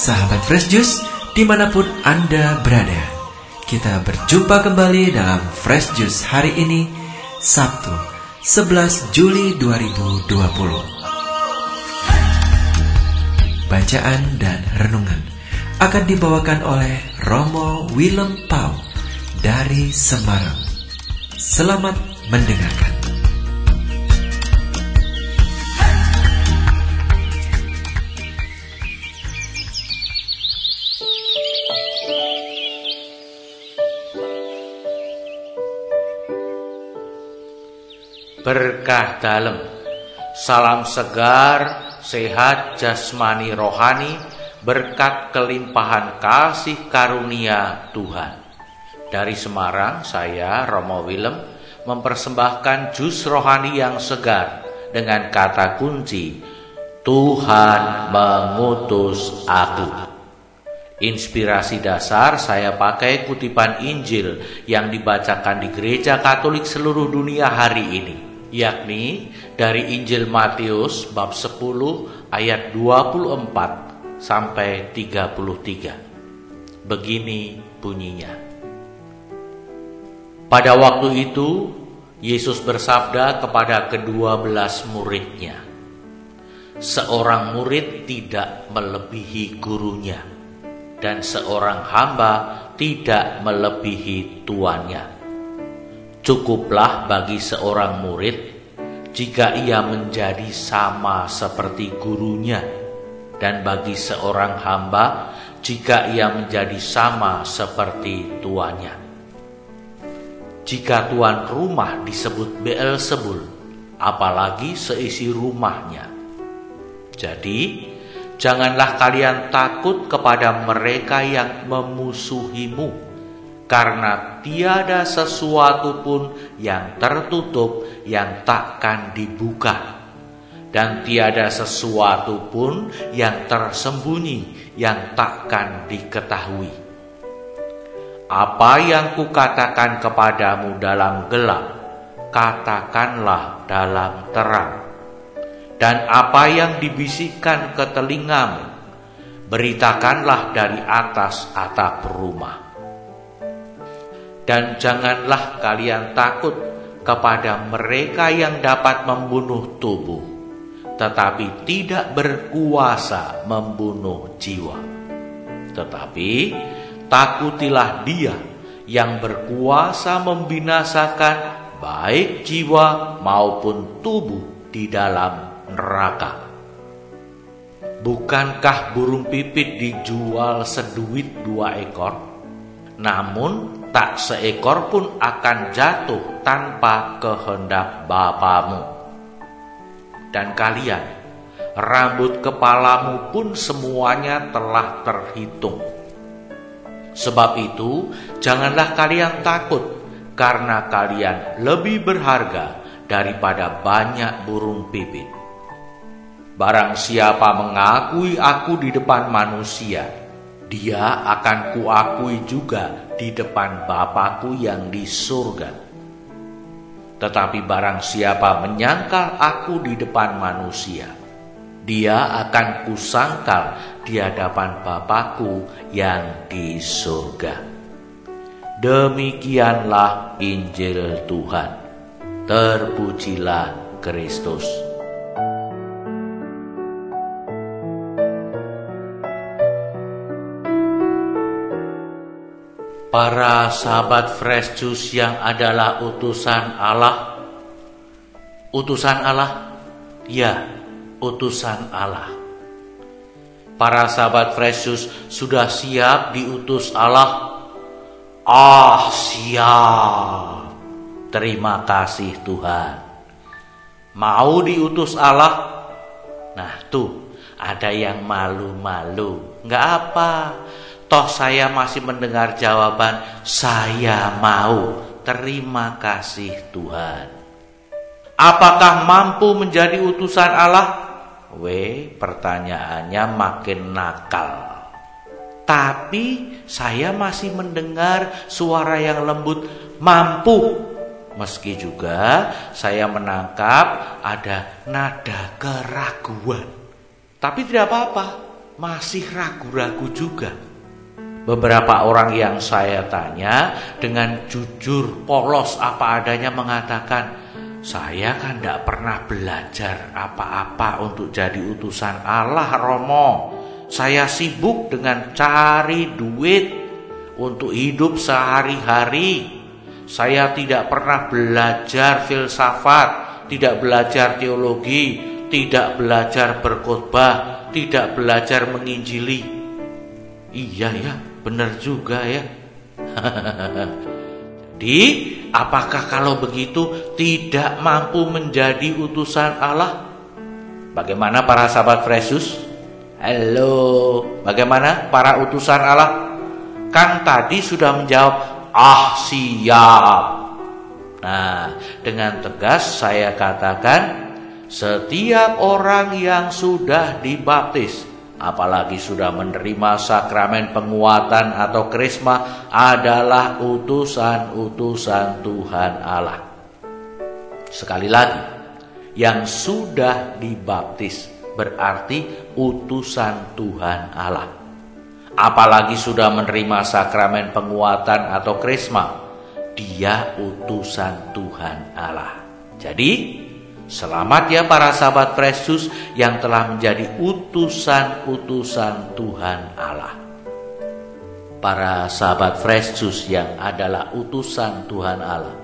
Sahabat Fresh Juice, di mana pun Anda berada, kita berjumpa kembali dalam Fresh Juice hari ini, Sabtu, 11 Juli 2020. Bacaan dan renungan akan dibawakan oleh Romo Willem Pau dari Semarang. Selamat mendengarkan. Berkah dalam. Salam segar, sehat jasmani rohani, berkat kelimpahan kasih karunia Tuhan. Dari Semarang, saya Romo Willem mempersembahkan jus rohani yang segar dengan kata kunci Tuhan mengutus aku. Inspirasi dasar saya pakai kutipan Injil yang dibacakan di gereja Katolik seluruh dunia hari ini yakni dari Injil Matius bab 10 ayat 24 sampai 33. Begini bunyinya. Pada waktu itu Yesus bersabda kepada kedua belas muridnya, Seorang murid tidak melebihi gurunya, dan seorang hamba tidak melebihi tuannya. Cukuplah bagi seorang murid jika ia menjadi sama seperti gurunya, dan bagi seorang hamba jika ia menjadi sama seperti tuannya. Jika tuan rumah disebut Beelzebul, apalagi seisi rumahnya. Jadi, janganlah kalian takut kepada mereka yang memusuhimu karena tiada sesuatu pun yang tertutup yang takkan dibuka dan tiada sesuatu pun yang tersembunyi yang takkan diketahui. Apa yang kukatakan kepadamu dalam gelap, katakanlah dalam terang. Dan apa yang dibisikkan ke telingamu, beritakanlah dari atas atap rumah dan janganlah kalian takut kepada mereka yang dapat membunuh tubuh, tetapi tidak berkuasa membunuh jiwa. Tetapi takutilah Dia yang berkuasa membinasakan baik jiwa maupun tubuh di dalam neraka. Bukankah burung pipit dijual seduit dua ekor? Namun tak seekor pun akan jatuh tanpa kehendak Bapamu. Dan kalian, rambut kepalamu pun semuanya telah terhitung. Sebab itu, janganlah kalian takut, karena kalian lebih berharga daripada banyak burung pipit. Barang siapa mengakui aku di depan manusia, dia akan kuakui juga di depan Bapakku yang di surga. Tetapi barang siapa menyangkal aku di depan manusia, dia akan kusangkal di hadapan Bapakku yang di surga. Demikianlah Injil Tuhan. Terpujilah Kristus. Para sahabat fresh juice yang adalah utusan Allah. Utusan Allah? Ya, utusan Allah. Para sahabat fresh sudah siap diutus Allah? Ah, siap. Terima kasih Tuhan. Mau diutus Allah? Nah, tuh ada yang malu-malu. Nggak apa Toh saya masih mendengar jawaban, saya mau. Terima kasih Tuhan. Apakah mampu menjadi utusan Allah? W, pertanyaannya makin nakal. Tapi saya masih mendengar suara yang lembut, mampu. Meski juga saya menangkap ada nada keraguan. Tapi tidak apa-apa, masih ragu-ragu juga. Beberapa orang yang saya tanya dengan jujur, polos apa adanya mengatakan, saya kan tidak pernah belajar apa-apa untuk jadi utusan Allah Romo. Saya sibuk dengan cari duit untuk hidup sehari-hari. Saya tidak pernah belajar filsafat, tidak belajar teologi, tidak belajar berkhotbah, tidak belajar menginjili. Iya ya, benar juga ya. Jadi, apakah kalau begitu tidak mampu menjadi utusan Allah? Bagaimana para sahabat Fresus? Halo, bagaimana para utusan Allah? Kan tadi sudah menjawab, ah siap. Nah, dengan tegas saya katakan, setiap orang yang sudah dibaptis apalagi sudah menerima sakramen penguatan atau krisma adalah utusan-utusan Tuhan Allah. Sekali lagi, yang sudah dibaptis berarti utusan Tuhan Allah. Apalagi sudah menerima sakramen penguatan atau krisma, dia utusan Tuhan Allah. Jadi, Selamat ya para sahabat Yesus yang telah menjadi utusan-utusan Tuhan Allah. Para sahabat Yesus yang adalah utusan Tuhan Allah.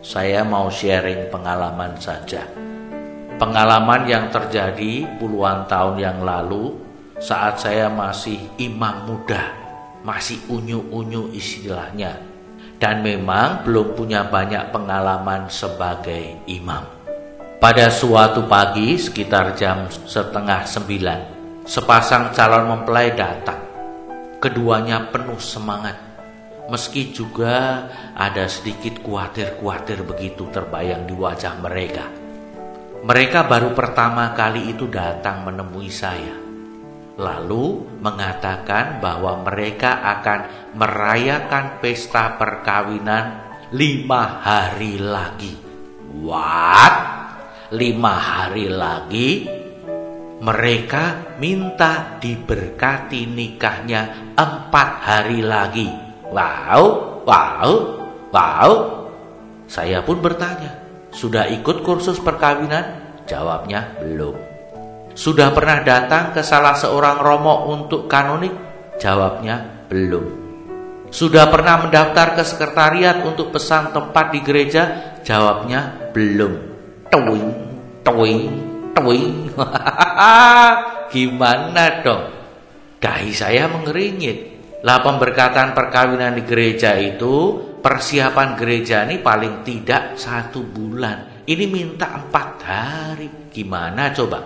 Saya mau sharing pengalaman saja. Pengalaman yang terjadi puluhan tahun yang lalu saat saya masih imam muda, masih unyu-unyu istilahnya. Dan memang belum punya banyak pengalaman sebagai imam. Pada suatu pagi sekitar jam setengah sembilan, sepasang calon mempelai datang. Keduanya penuh semangat, meski juga ada sedikit kuatir-kuatir begitu terbayang di wajah mereka. Mereka baru pertama kali itu datang menemui saya, lalu mengatakan bahwa mereka akan merayakan pesta perkawinan lima hari lagi. What? Lima hari lagi mereka minta diberkati nikahnya empat hari lagi. Wow, wow, wow. Saya pun bertanya, sudah ikut kursus perkawinan? Jawabnya belum. Sudah pernah datang ke salah seorang romo untuk kanonik? Jawabnya belum. Sudah pernah mendaftar ke sekretariat untuk pesan tempat di gereja? Jawabnya belum. Tuing, tuing, tuing. Gimana dong? Dahi saya mengeringit. Lah pemberkatan perkawinan di gereja itu persiapan gereja ini paling tidak satu bulan. Ini minta empat hari. Gimana coba?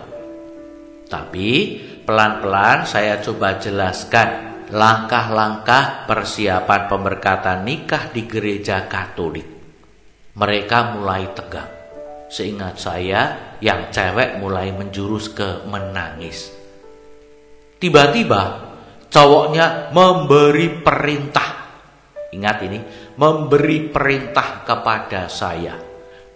Tapi pelan-pelan saya coba jelaskan langkah-langkah persiapan pemberkatan nikah di gereja Katolik. Mereka mulai tegang. Seingat saya, yang cewek mulai menjurus ke menangis. Tiba-tiba, cowoknya memberi perintah. Ingat ini, memberi perintah kepada saya.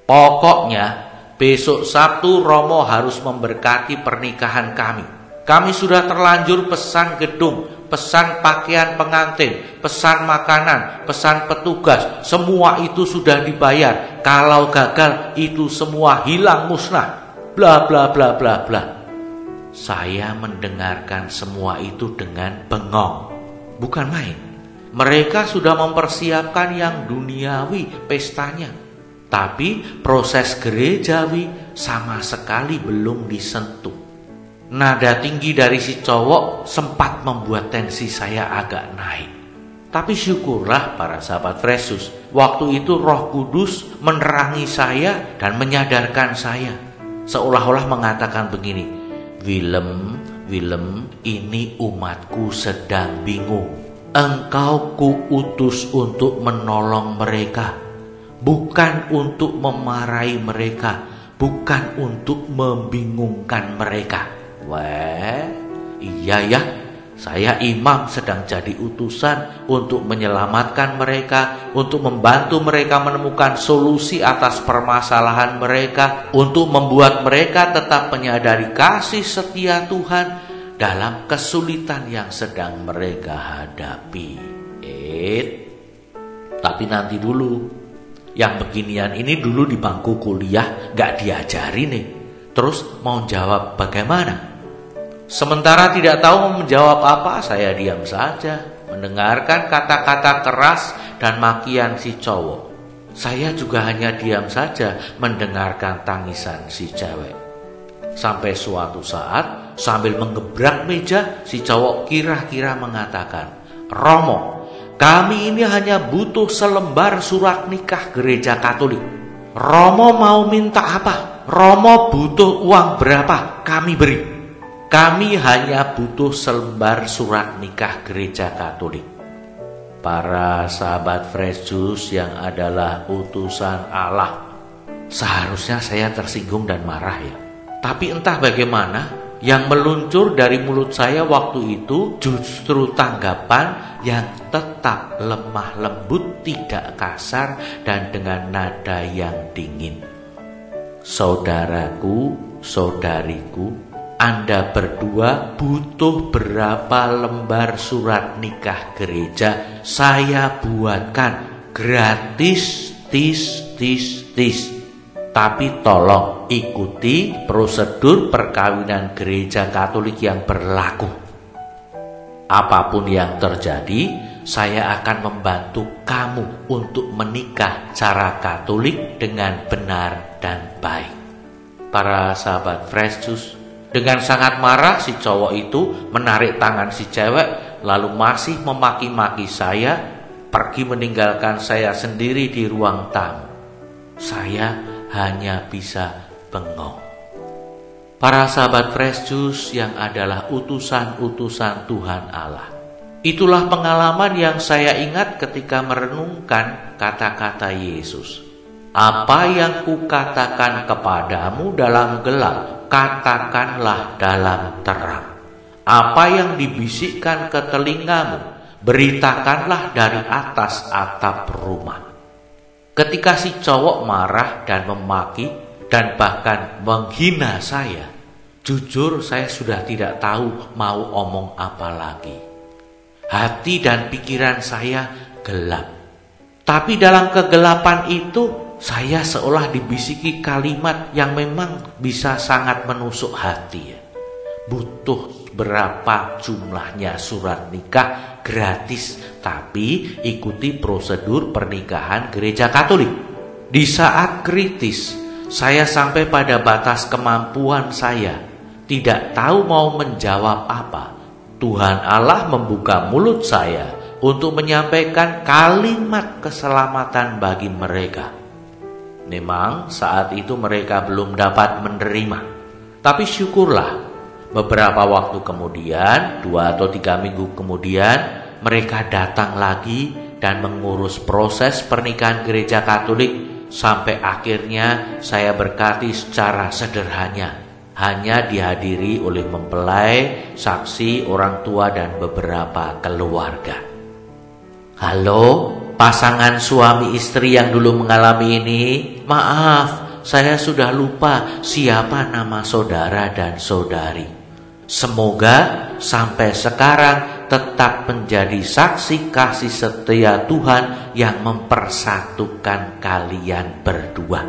Pokoknya, besok Sabtu Romo harus memberkati pernikahan kami. Kami sudah terlanjur pesan gedung, pesan pakaian pengantin, pesan makanan, pesan petugas, semua itu sudah dibayar. Kalau gagal itu semua hilang musnah. Bla bla bla bla bla. Saya mendengarkan semua itu dengan bengong. Bukan main. Mereka sudah mempersiapkan yang duniawi pestanya. Tapi proses gerejawi sama sekali belum disentuh. Nada tinggi dari si cowok sempat membuat tensi saya agak naik. Tapi syukurlah para sahabat Yesus, waktu itu Roh Kudus menerangi saya dan menyadarkan saya. Seolah-olah mengatakan begini, Willem, Willem, ini umatku sedang bingung. Engkau kuutus untuk menolong mereka, bukan untuk memarahi mereka, bukan untuk membingungkan mereka. Wah, iya ya, saya imam sedang jadi utusan untuk menyelamatkan mereka, untuk membantu mereka menemukan solusi atas permasalahan mereka, untuk membuat mereka tetap menyadari kasih setia Tuhan dalam kesulitan yang sedang mereka hadapi. Eh, tapi nanti dulu. Yang beginian ini dulu di bangku kuliah gak diajari nih. Terus mau jawab bagaimana? Sementara tidak tahu menjawab apa, saya diam saja. Mendengarkan kata-kata keras dan makian si cowok. Saya juga hanya diam saja mendengarkan tangisan si cewek. Sampai suatu saat sambil menggebrak meja si cowok kira-kira mengatakan, Romo, kami ini hanya butuh selembar surat nikah gereja katolik. Romo mau minta apa? Romo butuh uang berapa? Kami beri. Kami hanya butuh selembar surat nikah gereja katolik para sahabat fresh yang adalah utusan Allah. Seharusnya saya tersinggung dan marah ya. Tapi entah bagaimana yang meluncur dari mulut saya waktu itu justru tanggapan yang tetap lemah lembut, tidak kasar dan dengan nada yang dingin. Saudaraku, saudariku, anda berdua butuh berapa lembar surat nikah gereja saya buatkan gratis tis tis tis. Tapi tolong ikuti prosedur perkawinan gereja Katolik yang berlaku. Apa pun yang terjadi, saya akan membantu kamu untuk menikah cara Katolik dengan benar dan baik. Para sahabat Fresh Juice, dengan sangat marah si cowok itu menarik tangan si cewek lalu masih memaki-maki saya pergi meninggalkan saya sendiri di ruang tamu. Saya hanya bisa bengong. Para sahabat fresh juice yang adalah utusan-utusan Tuhan Allah. Itulah pengalaman yang saya ingat ketika merenungkan kata-kata Yesus. Apa yang kukatakan kepadamu dalam gelap, katakanlah dalam terang. Apa yang dibisikkan ke telingamu, beritakanlah dari atas atap rumah. Ketika si cowok marah dan memaki dan bahkan menghina saya, jujur saya sudah tidak tahu mau omong apa lagi. Hati dan pikiran saya gelap. Tapi dalam kegelapan itu saya seolah dibisiki kalimat yang memang bisa sangat menusuk hati ya. Butuh berapa jumlahnya surat nikah gratis, tapi ikuti prosedur pernikahan gereja Katolik. Di saat kritis, saya sampai pada batas kemampuan saya, tidak tahu mau menjawab apa. Tuhan Allah membuka mulut saya untuk menyampaikan kalimat keselamatan bagi mereka. Memang saat itu mereka belum dapat menerima. Tapi syukurlah beberapa waktu kemudian, dua atau tiga minggu kemudian, mereka datang lagi dan mengurus proses pernikahan gereja Katolik sampai akhirnya saya berkati secara sederhana. Hanya dihadiri oleh mempelai, saksi, orang tua, dan beberapa keluarga. Halo, pasangan suami istri yang dulu mengalami ini, maaf, saya sudah lupa siapa nama saudara dan saudari. Semoga sampai sekarang tetap menjadi saksi kasih setia Tuhan yang mempersatukan kalian berdua.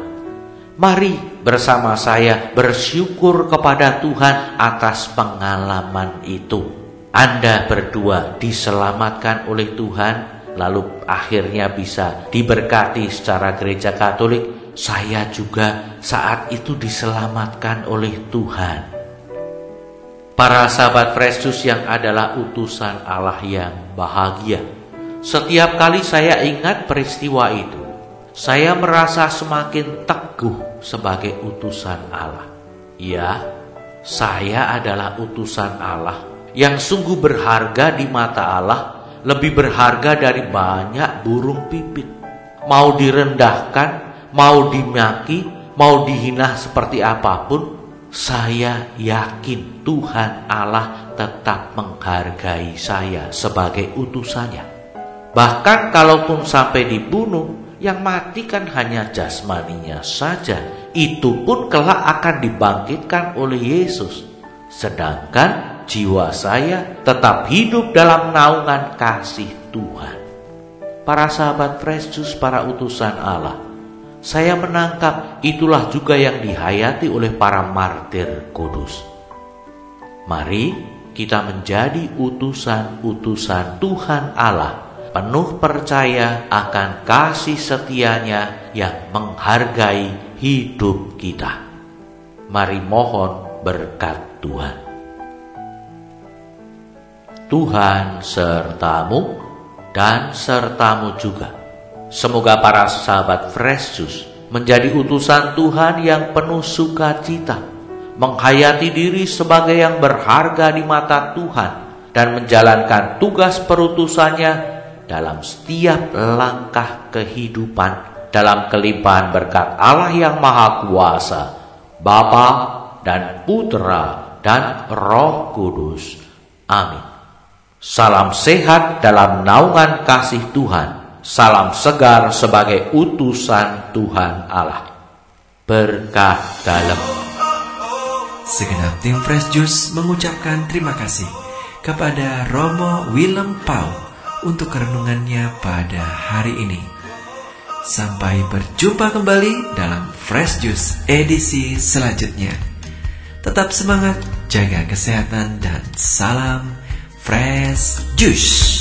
Mari bersama saya bersyukur kepada Tuhan atas pengalaman itu. Anda berdua diselamatkan oleh Tuhan lalu akhirnya bisa diberkati secara gereja Katolik, saya juga saat itu diselamatkan oleh Tuhan. Para sahabat Yesus yang adalah utusan Allah yang bahagia. Setiap kali saya ingat peristiwa itu, saya merasa semakin teguh sebagai utusan Allah. Ya, saya adalah utusan Allah yang sungguh berharga di mata Allah lebih berharga dari banyak burung pipit. Mau direndahkan, mau dimaki, mau dihina seperti apa pun, saya yakin Tuhan Allah tetap menghargai saya sebagai utusannya. Bahkan kalaupun sampai dibunuh, yang mati kan hanya jasmaninya saja. Itu pun kelak akan dibangkitkan oleh Yesus. Sedangkan jiwa saya tetap hidup dalam naungan kasih Tuhan. Para sahabat Juice, para utusan Allah, saya menangkap itulah juga yang dihayati oleh para martir kudus. Mari kita menjadi utusan-utusan Tuhan Allah, penuh percaya akan kasih setianya yang menghargai hidup kita. Mari mohon berkat Tuhan. Tuhan sertamu dan sertamu juga. Semoga para sahabat Fresh Juice menjadi utusan Tuhan yang penuh sukacita, menghayati diri sebagai yang berharga di mata Tuhan, dan menjalankan tugas perutusannya dalam setiap langkah kehidupan dalam kelimpahan berkat Allah yang Maha Kuasa Bapa dan Putra dan Roh Kudus. Amin. Salam sehat dalam naungan kasih Tuhan. Salam segar sebagai utusan Tuhan Allah. Berkat dalam. Segenap tim Fresh Juice mengucapkan terima kasih kepada Romo Willem Pau untuk kerenungannya pada hari ini. Sampai berjumpa kembali dalam Fresh Juice edisi selanjutnya. Tetap semangat, jaga kesehatan, dan salam Fresh Juice.